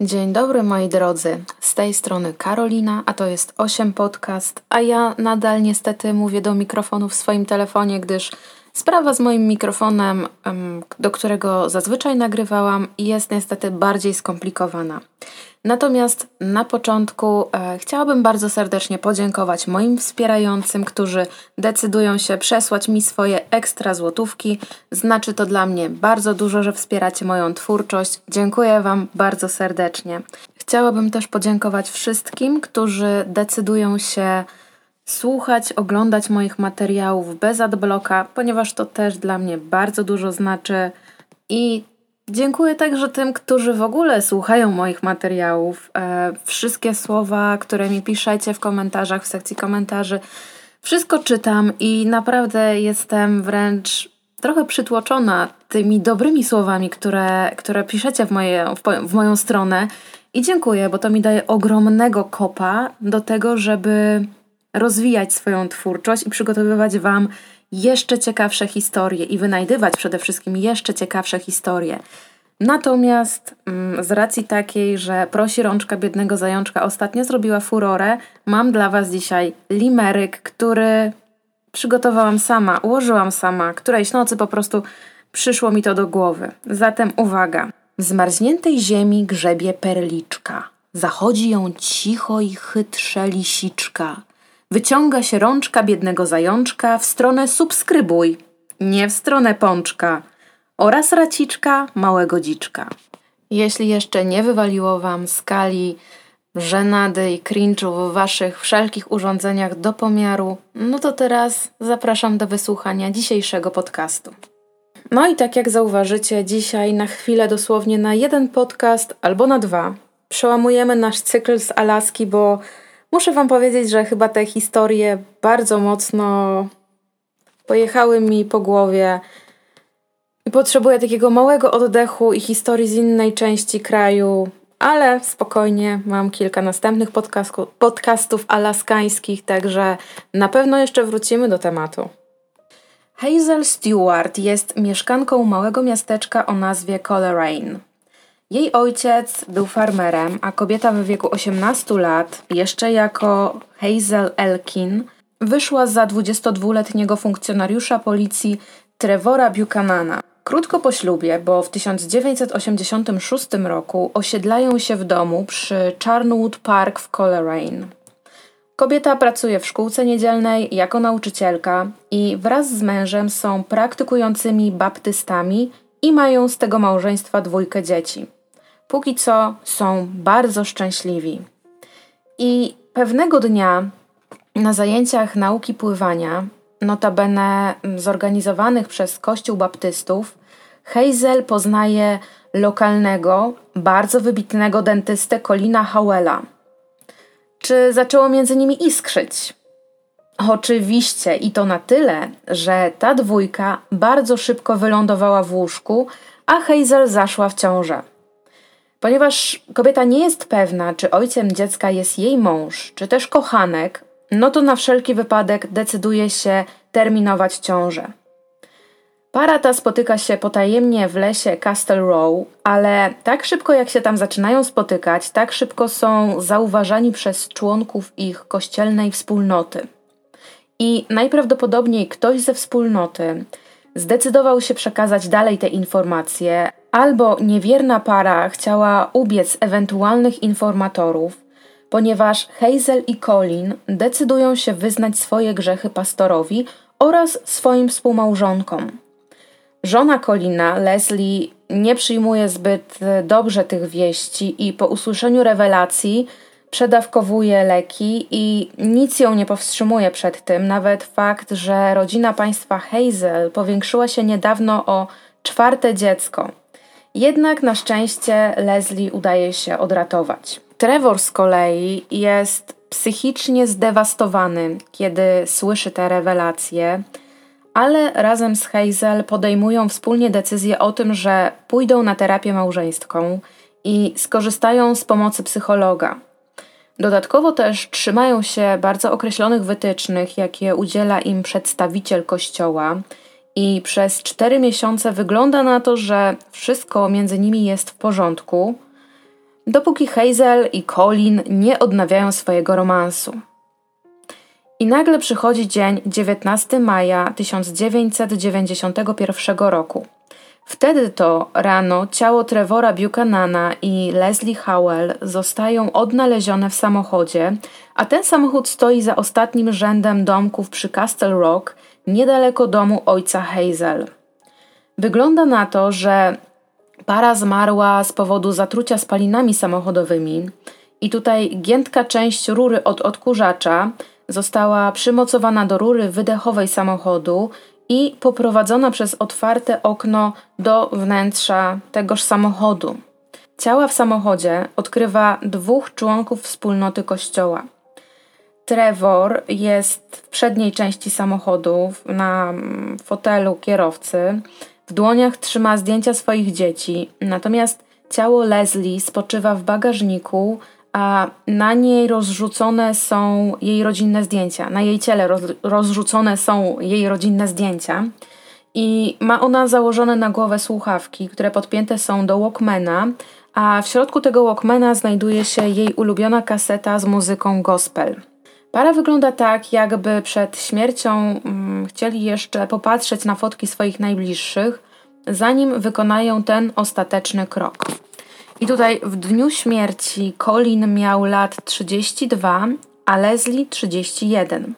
Dzień dobry moi drodzy, z tej strony Karolina, a to jest 8 Podcast, a ja nadal niestety mówię do mikrofonu w swoim telefonie, gdyż sprawa z moim mikrofonem, do którego zazwyczaj nagrywałam, jest niestety bardziej skomplikowana. Natomiast na początku e, chciałabym bardzo serdecznie podziękować moim wspierającym, którzy decydują się przesłać mi swoje ekstra złotówki. Znaczy to dla mnie bardzo dużo, że wspieracie moją twórczość. Dziękuję Wam bardzo serdecznie. Chciałabym też podziękować wszystkim, którzy decydują się słuchać, oglądać moich materiałów bez adblocka, ponieważ to też dla mnie bardzo dużo znaczy i Dziękuję także tym, którzy w ogóle słuchają moich materiałów. E, wszystkie słowa, które mi piszecie w komentarzach, w sekcji komentarzy, wszystko czytam i naprawdę jestem wręcz trochę przytłoczona tymi dobrymi słowami, które, które piszecie w, moje, w, w moją stronę. I dziękuję, bo to mi daje ogromnego kopa do tego, żeby rozwijać swoją twórczość i przygotowywać Wam jeszcze ciekawsze historie i wynajdywać przede wszystkim jeszcze ciekawsze historie. Natomiast mm, z racji takiej, że prosi rączka biednego zajączka ostatnio zrobiła furorę, mam dla Was dzisiaj limeryk, który przygotowałam sama, ułożyłam sama. Którejś nocy po prostu przyszło mi to do głowy. Zatem uwaga. W zmarzniętej ziemi grzebie perliczka. Zachodzi ją cicho i chytrze lisiczka. Wyciąga się rączka biednego zajączka w stronę subskrybuj, nie w stronę pączka oraz raciczka małego dziczka. Jeśli jeszcze nie wywaliło Wam skali żenady i cringe'u w Waszych wszelkich urządzeniach do pomiaru, no to teraz zapraszam do wysłuchania dzisiejszego podcastu. No i tak jak zauważycie, dzisiaj na chwilę dosłownie na jeden podcast albo na dwa przełamujemy nasz cykl z Alaski, bo Muszę Wam powiedzieć, że chyba te historie bardzo mocno pojechały mi po głowie i potrzebuję takiego małego oddechu i historii z innej części kraju, ale spokojnie, mam kilka następnych podcastu, podcastów alaskańskich, także na pewno jeszcze wrócimy do tematu. Hazel Stewart jest mieszkanką małego miasteczka o nazwie Coleraine. Jej ojciec był farmerem, a kobieta w wieku 18 lat, jeszcze jako Hazel Elkin, wyszła za 22-letniego funkcjonariusza policji Trevora Buchanana. Krótko po ślubie, bo w 1986 roku osiedlają się w domu przy Charnwood Park w Coleraine. Kobieta pracuje w szkółce niedzielnej jako nauczycielka i wraz z mężem są praktykującymi baptystami i mają z tego małżeństwa dwójkę dzieci. Póki co są bardzo szczęśliwi. I pewnego dnia na zajęciach nauki pływania, notabene zorganizowanych przez Kościół Baptystów, Hazel poznaje lokalnego, bardzo wybitnego dentystę Colina Howella. Czy zaczęło między nimi iskrzyć? Oczywiście i to na tyle, że ta dwójka bardzo szybko wylądowała w łóżku, a Hazel zaszła w ciążę. Ponieważ kobieta nie jest pewna, czy ojcem dziecka jest jej mąż, czy też kochanek, no to na wszelki wypadek decyduje się terminować ciążę. Para ta spotyka się potajemnie w lesie Castle Row, ale tak szybko jak się tam zaczynają spotykać, tak szybko są zauważani przez członków ich kościelnej wspólnoty. I najprawdopodobniej ktoś ze wspólnoty zdecydował się przekazać dalej te informacje, albo niewierna para chciała ubiec ewentualnych informatorów, ponieważ Hazel i Colin decydują się wyznać swoje grzechy pastorowi oraz swoim współmałżonkom. Żona Colina, Leslie, nie przyjmuje zbyt dobrze tych wieści i po usłyszeniu rewelacji przedawkowuje leki i nic ją nie powstrzymuje przed tym. Nawet fakt, że rodzina państwa Hazel powiększyła się niedawno o czwarte dziecko. Jednak na szczęście Leslie udaje się odratować. Trevor z kolei jest psychicznie zdewastowany, kiedy słyszy te rewelacje, ale razem z Hazel podejmują wspólnie decyzję o tym, że pójdą na terapię małżeńską i skorzystają z pomocy psychologa. Dodatkowo też trzymają się bardzo określonych wytycznych, jakie udziela im przedstawiciel kościoła, i przez cztery miesiące wygląda na to, że wszystko między nimi jest w porządku. dopóki Hazel i Colin nie odnawiają swojego romansu. I nagle przychodzi dzień 19 maja 1991 roku. Wtedy to rano ciało Trevora Buchanana i Leslie Howell zostają odnalezione w samochodzie, a ten samochód stoi za ostatnim rzędem domków przy Castle Rock, niedaleko domu ojca Hazel. Wygląda na to, że para zmarła z powodu zatrucia spalinami samochodowymi i tutaj giętka część rury od odkurzacza została przymocowana do rury wydechowej samochodu i poprowadzona przez otwarte okno do wnętrza tegoż samochodu. Ciała w samochodzie odkrywa dwóch członków wspólnoty kościoła. Trevor jest w przedniej części samochodu, na fotelu kierowcy. W dłoniach trzyma zdjęcia swoich dzieci, natomiast ciało Leslie spoczywa w bagażniku, a na niej rozrzucone są jej rodzinne zdjęcia. Na jej ciele roz, rozrzucone są jej rodzinne zdjęcia. I ma ona założone na głowę słuchawki, które podpięte są do Walkmana, a w środku tego Walkmana znajduje się jej ulubiona kaseta z muzyką gospel. Para wygląda tak, jakby przed śmiercią mm, chcieli jeszcze popatrzeć na fotki swoich najbliższych, zanim wykonają ten ostateczny krok. I tutaj w dniu śmierci Colin miał lat 32, a Leslie 31.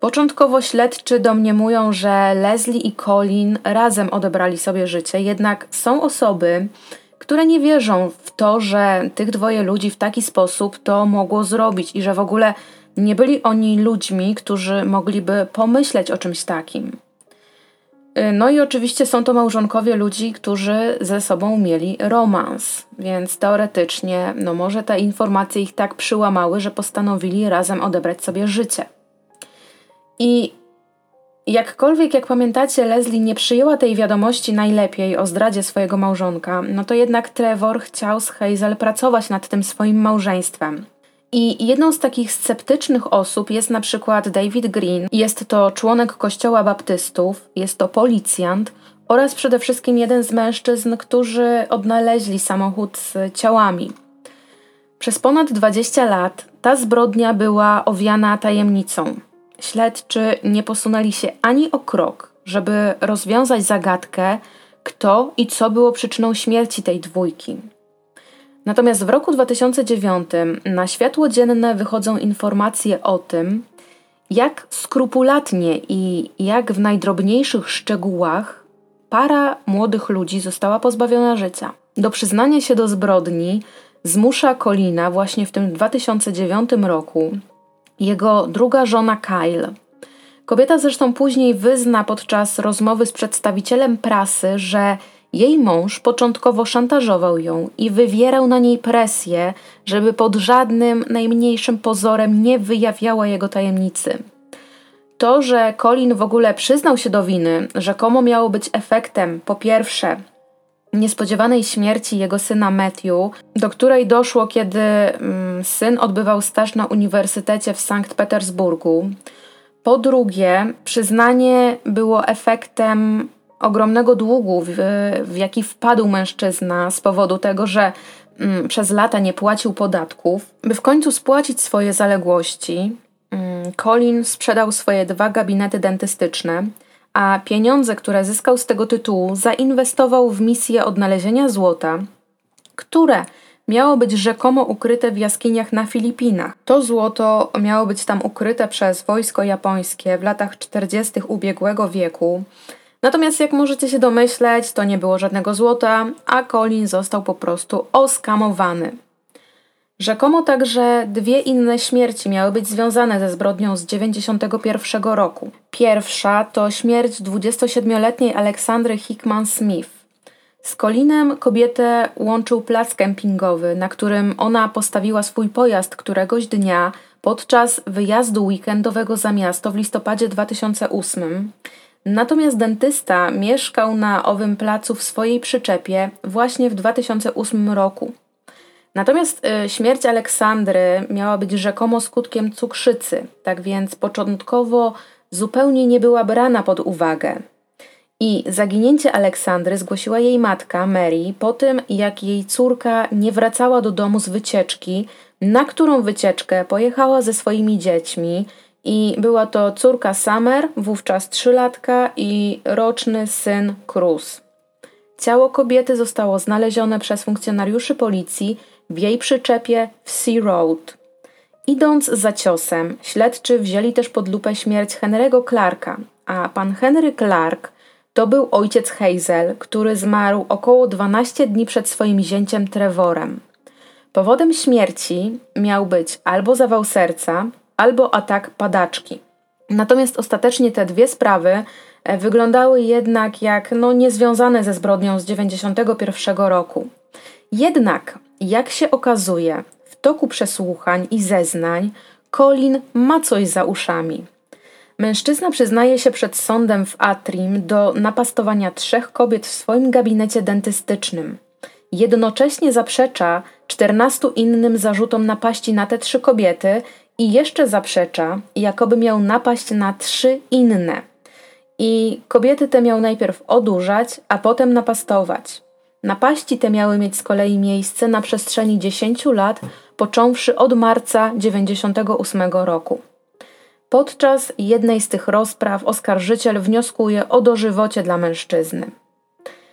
Początkowo śledczy domniemują, że Leslie i Colin razem odebrali sobie życie, jednak są osoby, które nie wierzą w to, że tych dwoje ludzi w taki sposób to mogło zrobić i że w ogóle nie byli oni ludźmi, którzy mogliby pomyśleć o czymś takim. Y, no i oczywiście są to małżonkowie ludzi, którzy ze sobą mieli romans, więc teoretycznie, no może te informacje ich tak przyłamały, że postanowili razem odebrać sobie życie. I jakkolwiek, jak pamiętacie, Leslie nie przyjęła tej wiadomości najlepiej o zdradzie swojego małżonka, no to jednak Trevor chciał z Hazel pracować nad tym swoim małżeństwem. I jedną z takich sceptycznych osób jest na przykład David Green. Jest to członek kościoła baptystów, jest to policjant oraz przede wszystkim jeden z mężczyzn, którzy odnaleźli samochód z ciałami. Przez ponad 20 lat ta zbrodnia była owiana tajemnicą. Śledczy nie posunęli się ani o krok, żeby rozwiązać zagadkę, kto i co było przyczyną śmierci tej dwójki. Natomiast w roku 2009 na światło dzienne wychodzą informacje o tym, jak skrupulatnie i jak w najdrobniejszych szczegółach para młodych ludzi została pozbawiona życia. Do przyznania się do zbrodni zmusza Colina właśnie w tym 2009 roku jego druga żona Kyle. Kobieta zresztą później wyzna podczas rozmowy z przedstawicielem prasy, że jej mąż początkowo szantażował ją i wywierał na niej presję, żeby pod żadnym najmniejszym pozorem nie wyjawiała jego tajemnicy. To, że Colin w ogóle przyznał się do winy, rzekomo miało być efektem, po pierwsze, niespodziewanej śmierci jego syna Matthew, do której doszło, kiedy mm, syn odbywał staż na uniwersytecie w Sankt Petersburgu. Po drugie, przyznanie było efektem ogromnego długu, w, w jaki wpadł mężczyzna z powodu tego, że mm, przez lata nie płacił podatków, by w końcu spłacić swoje zaległości. Mm, Colin sprzedał swoje dwa gabinety dentystyczne, a pieniądze, które zyskał z tego tytułu, zainwestował w misję odnalezienia złota, które miało być rzekomo ukryte w jaskiniach na Filipinach. To złoto miało być tam ukryte przez wojsko japońskie w latach 40. ubiegłego wieku. Natomiast jak możecie się domyśleć, to nie było żadnego złota, a Colin został po prostu oskamowany. Rzekomo także dwie inne śmierci miały być związane ze zbrodnią z 91 roku. Pierwsza to śmierć 27-letniej Aleksandry Hickman Smith. Z Colinem kobietę łączył plac kempingowy, na którym ona postawiła swój pojazd któregoś dnia podczas wyjazdu weekendowego za miasto w listopadzie 2008 Natomiast dentysta mieszkał na owym placu w swojej przyczepie właśnie w 2008 roku. Natomiast y, śmierć Aleksandry miała być rzekomo skutkiem cukrzycy, tak więc początkowo zupełnie nie była brana pod uwagę. I zaginięcie Aleksandry zgłosiła jej matka, Mary, po tym jak jej córka nie wracała do domu z wycieczki, na którą wycieczkę pojechała ze swoimi dziećmi. I była to córka Summer, wówczas trzylatka, i roczny syn Cruz. Ciało kobiety zostało znalezione przez funkcjonariuszy policji w jej przyczepie w Sea Road. Idąc za ciosem, śledczy wzięli też pod lupę śmierć Henry'ego Clarka, a pan Henry Clark to był ojciec Hazel, który zmarł około 12 dni przed swoim zięciem Trevorem. Powodem śmierci miał być albo zawał serca, albo atak padaczki. Natomiast ostatecznie te dwie sprawy e, wyglądały jednak jak no, niezwiązane ze zbrodnią z 91 roku. Jednak, jak się okazuje, w toku przesłuchań i zeznań Colin ma coś za uszami. Mężczyzna przyznaje się przed sądem w Atrim do napastowania trzech kobiet w swoim gabinecie dentystycznym. Jednocześnie zaprzecza 14 innym zarzutom napaści na te trzy kobiety i jeszcze zaprzecza, jakoby miał napaść na trzy inne. I kobiety te miał najpierw odurzać, a potem napastować. Napaści te miały mieć z kolei miejsce na przestrzeni 10 lat, począwszy od marca 98 roku. Podczas jednej z tych rozpraw oskarżyciel wnioskuje o dożywocie dla mężczyzny.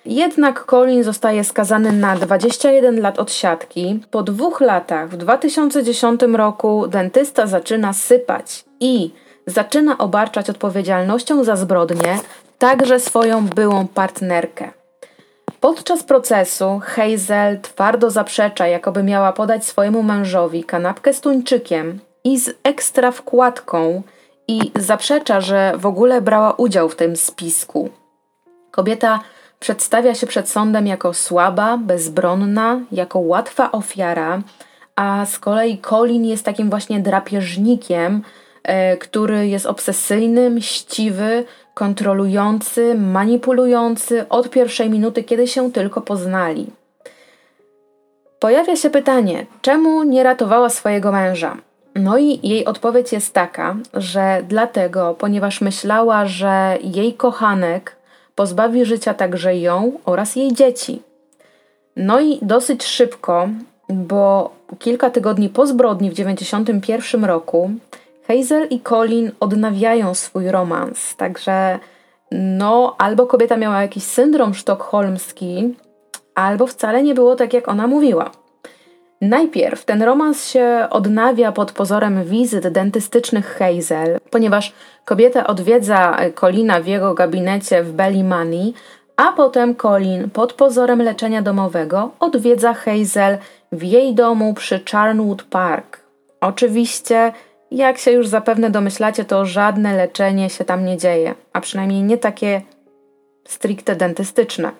Jednak Colin zostaje skazany na 21 lat odsiadki. Po dwóch latach, w 2010 roku, dentysta zaczyna sypać i zaczyna obarczać odpowiedzialnością za zbrodnię także swoją byłą partnerkę. Podczas procesu Hazel twardo zaprzecza, jakoby miała podać swojemu mężowi kanapkę z tuńczykiem i z ekstra wkładką i zaprzecza, że w ogóle brała udział w tym spisku. Kobieta przedstawia się przed sądem jako słaba, bezbronna, jako łatwa ofiara, a z kolei Colin jest takim właśnie drapieżnikiem, e, który jest obsesyjny, mściwy, kontrolujący, manipulujący od pierwszej minuty, kiedy się tylko poznali. Pojawia się pytanie, czemu nie ratowała swojego męża? No i jej odpowiedź jest taka, że dlatego, ponieważ myślała, że jej kochanek pozbawi życia także ją oraz jej dzieci. No i dosyć szybko, bo kilka tygodni po zbrodni w 1991 roku Hazel i Colin odnawiają swój romans, także no albo kobieta miała jakiś syndrom sztokholmski, albo wcale nie było tak, jak ona mówiła. Najpierw ten romans się odnawia pod pozorem wizyt dentystycznych Hazel, ponieważ kobieta odwiedza Colina w jego gabinecie w Money, a potem Colin pod pozorem leczenia domowego odwiedza Hazel w jej domu przy Charnwood Park. Oczywiście, jak się już zapewne domyślacie, to żadne leczenie się tam nie dzieje, a przynajmniej nie takie stricte dentystyczne.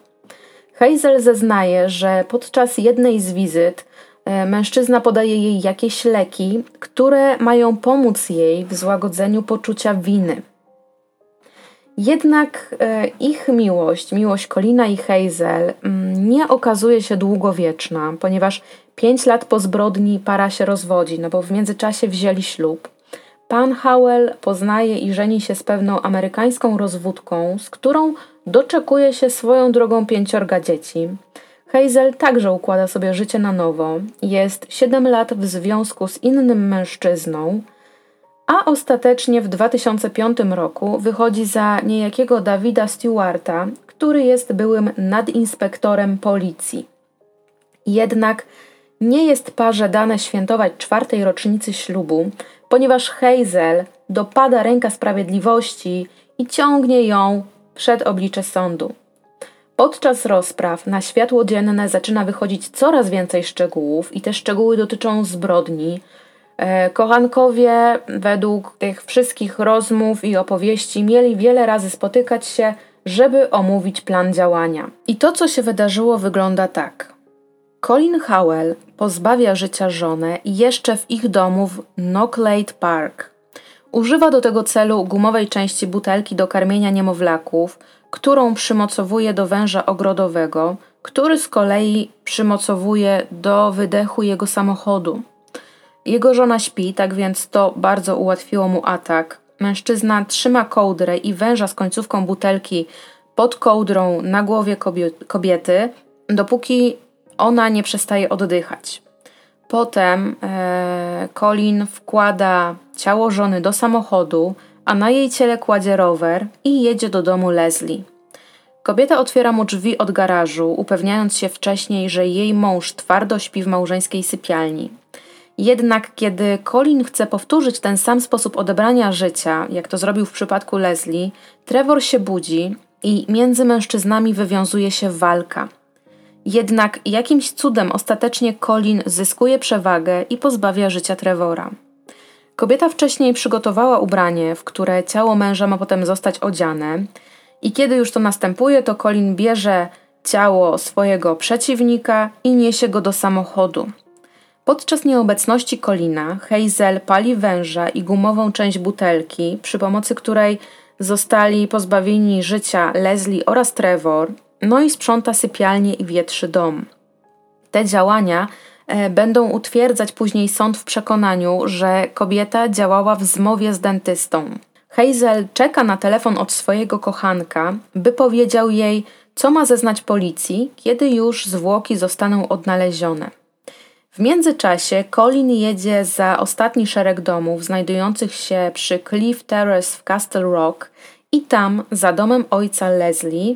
Hazel zeznaje, że podczas jednej z wizyt E, mężczyzna podaje jej jakieś leki, które mają pomóc jej w złagodzeniu poczucia winy. Jednak e, ich miłość, miłość Colina i Hazel, mm, nie okazuje się długowieczna, ponieważ pięć lat po zbrodni para się rozwodzi, no bo w międzyczasie wzięli ślub. Pan Howell poznaje i żeni się z pewną amerykańską rozwódką, z którą doczekuje się swoją drogą pięciorga dzieci. Hazel także układa sobie życie na nowo. Jest 7 lat w związku z innym mężczyzną, a ostatecznie w 2005 roku wychodzi za niejakiego Davida Stewarta, który jest byłym nadinspektorem policji. Jednak nie jest parze dane świętować czwartej rocznicy ślubu, ponieważ Hazel dopada ręka sprawiedliwości i ciągnie ją przed oblicze sądu. Podczas rozpraw na światło dzienne zaczyna wychodzić coraz więcej szczegółów i te szczegóły dotyczą zbrodni. E, kochankowie, według tych wszystkich rozmów i opowieści, mieli wiele razy spotykać się, żeby omówić plan działania. I to, co się wydarzyło, wygląda tak. Colin Howell pozbawia życia żonę jeszcze w ich domu w Knocklade Park. Używa do tego celu gumowej części butelki do karmienia niemowlaków, którą przymocowuje do węża ogrodowego, który z kolei przymocowuje do wydechu jego samochodu. Jego żona śpi, tak więc to bardzo ułatwiło mu atak. Mężczyzna trzyma kołdrę i węża z końcówką butelki pod kołdrą na głowie kobiety, dopóki ona nie przestaje oddychać. Potem e, Colin wkłada ciało żony do samochodu, a na jej ciele kładzie rower i jedzie do domu Leslie. Kobieta otwiera mu drzwi od garażu, upewniając się wcześniej, że jej mąż twardo śpi w małżeńskiej sypialni. Jednak kiedy Colin chce powtórzyć ten sam sposób odebrania życia, jak to zrobił w przypadku Leslie, Trevor się budzi i między mężczyznami wywiązuje się walka. Jednak jakimś cudem ostatecznie Colin zyskuje przewagę i pozbawia życia Trevora. Kobieta wcześniej przygotowała ubranie, w które ciało męża ma potem zostać odziane, i kiedy już to następuje, to Colin bierze ciało swojego przeciwnika i niesie go do samochodu. Podczas nieobecności Colina, Hazel pali węża i gumową część butelki, przy pomocy której zostali pozbawieni życia Leslie oraz Trevor, no i sprząta sypialnię i wietrzy dom. Te działania e, będą utwierdzać później sąd w przekonaniu, że kobieta działała w zmowie z dentystą. Hazel czeka na telefon od swojego kochanka, by powiedział jej, co ma zeznać policji, kiedy już zwłoki zostaną odnalezione. W międzyczasie Colin jedzie za ostatni szereg domów znajdujących się przy Cliff Terrace w Castle Rock i tam, za domem ojca Leslie,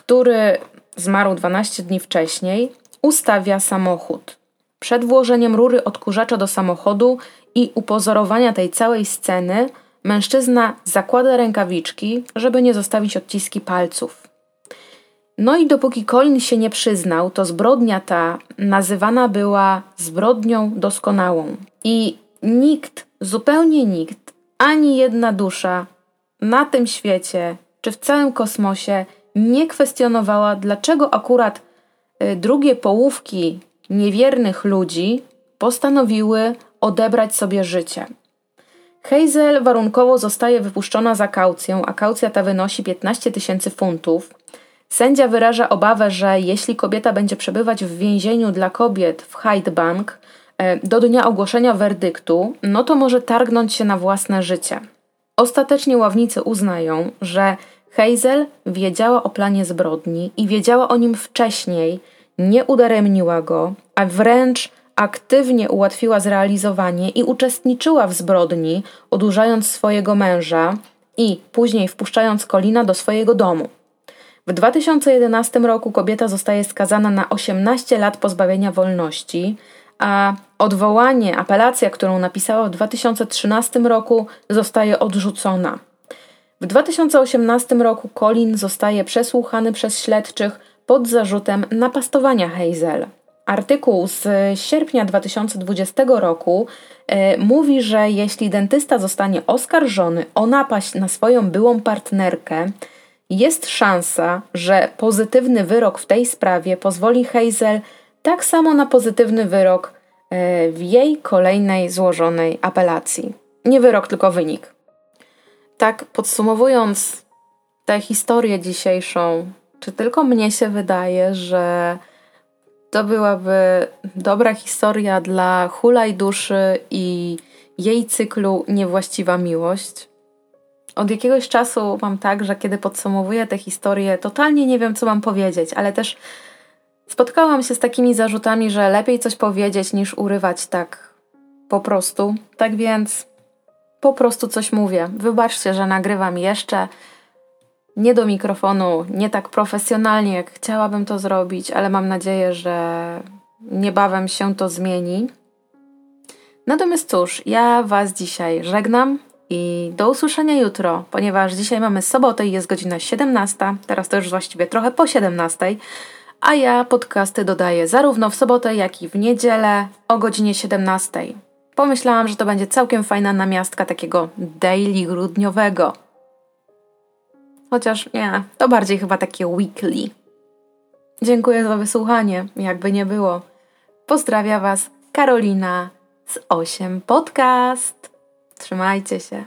który zmarł 12 dni wcześniej, ustawia samochód. Przed włożeniem rury odkurzacza do samochodu i upozorowania tej całej sceny, mężczyzna zakłada rękawiczki, żeby nie zostawić odciski palców. No i dopóki Colin się nie przyznał, to zbrodnia ta nazywana była zbrodnią doskonałą. I nikt, zupełnie nikt, ani jedna dusza na tym świecie czy w całym kosmosie nie kwestionowała, dlaczego akurat y, drugie połówki niewiernych ludzi postanowiły odebrać sobie życie. Hazel warunkowo zostaje wypuszczona za kaucję, a kaucja ta wynosi 15 tysięcy funtów. Sędzia wyraża obawę, że jeśli kobieta będzie przebywać w więzieniu dla kobiet w Hyde Bank e, do dnia ogłoszenia werdyktu, no to może targnąć się na własne życie. Ostatecznie ławnicy uznają, że Hazel wiedziała o planie zbrodni i wiedziała o nim wcześniej, nie udaremniła go, a wręcz aktywnie ułatwiła zrealizowanie i uczestniczyła w zbrodni, odurzając swojego męża i później wpuszczając Kolina do swojego domu. W 2011 roku kobieta zostaje skazana na 18 lat pozbawienia wolności, a odwołanie, apelacja, którą napisała w 2013 roku, zostaje odrzucona. W 2018 roku Colin zostaje przesłuchany przez śledczych pod zarzutem napastowania Hazel. Artykuł z sierpnia 2020 roku e, mówi, że jeśli dentysta zostanie oskarżony o napaść na swoją byłą partnerkę, jest szansa, że pozytywny wyrok w tej sprawie pozwoli Hazel tak samo na pozytywny wyrok e, w jej kolejnej złożonej apelacji. Nie wyrok, tylko wynik. Tak podsumowując tę historię dzisiejszą, czy tylko mnie się wydaje, że to byłaby dobra historia dla hulaj duszy i jej cyklu Niewłaściwa Miłość? Od jakiegoś czasu mam tak, że kiedy podsumowuję tę historię, totalnie nie wiem, co mam powiedzieć, ale też spotkałam się z takimi zarzutami, że lepiej coś powiedzieć niż urywać tak po prostu. Tak więc po prostu coś mówię. Wybaczcie, że nagrywam jeszcze nie do mikrofonu, nie tak profesjonalnie, jak chciałabym to zrobić, ale mam nadzieję, że niebawem się to zmieni. Natomiast cóż, ja Was dzisiaj żegnam i do usłyszenia jutro, ponieważ dzisiaj mamy sobotę i jest godzina 17, teraz to już właściwie trochę po 17, a ja podcasty dodaję zarówno w sobotę, jak i w niedzielę o godzinie 17. Pomyślałam, że to będzie całkiem fajna namiastka takiego daily grudniowego. Chociaż nie, to bardziej chyba takie weekly. Dziękuję za wysłuchanie, jakby nie było. Pozdrawia Was Karolina z 8 Podcast. Trzymajcie się.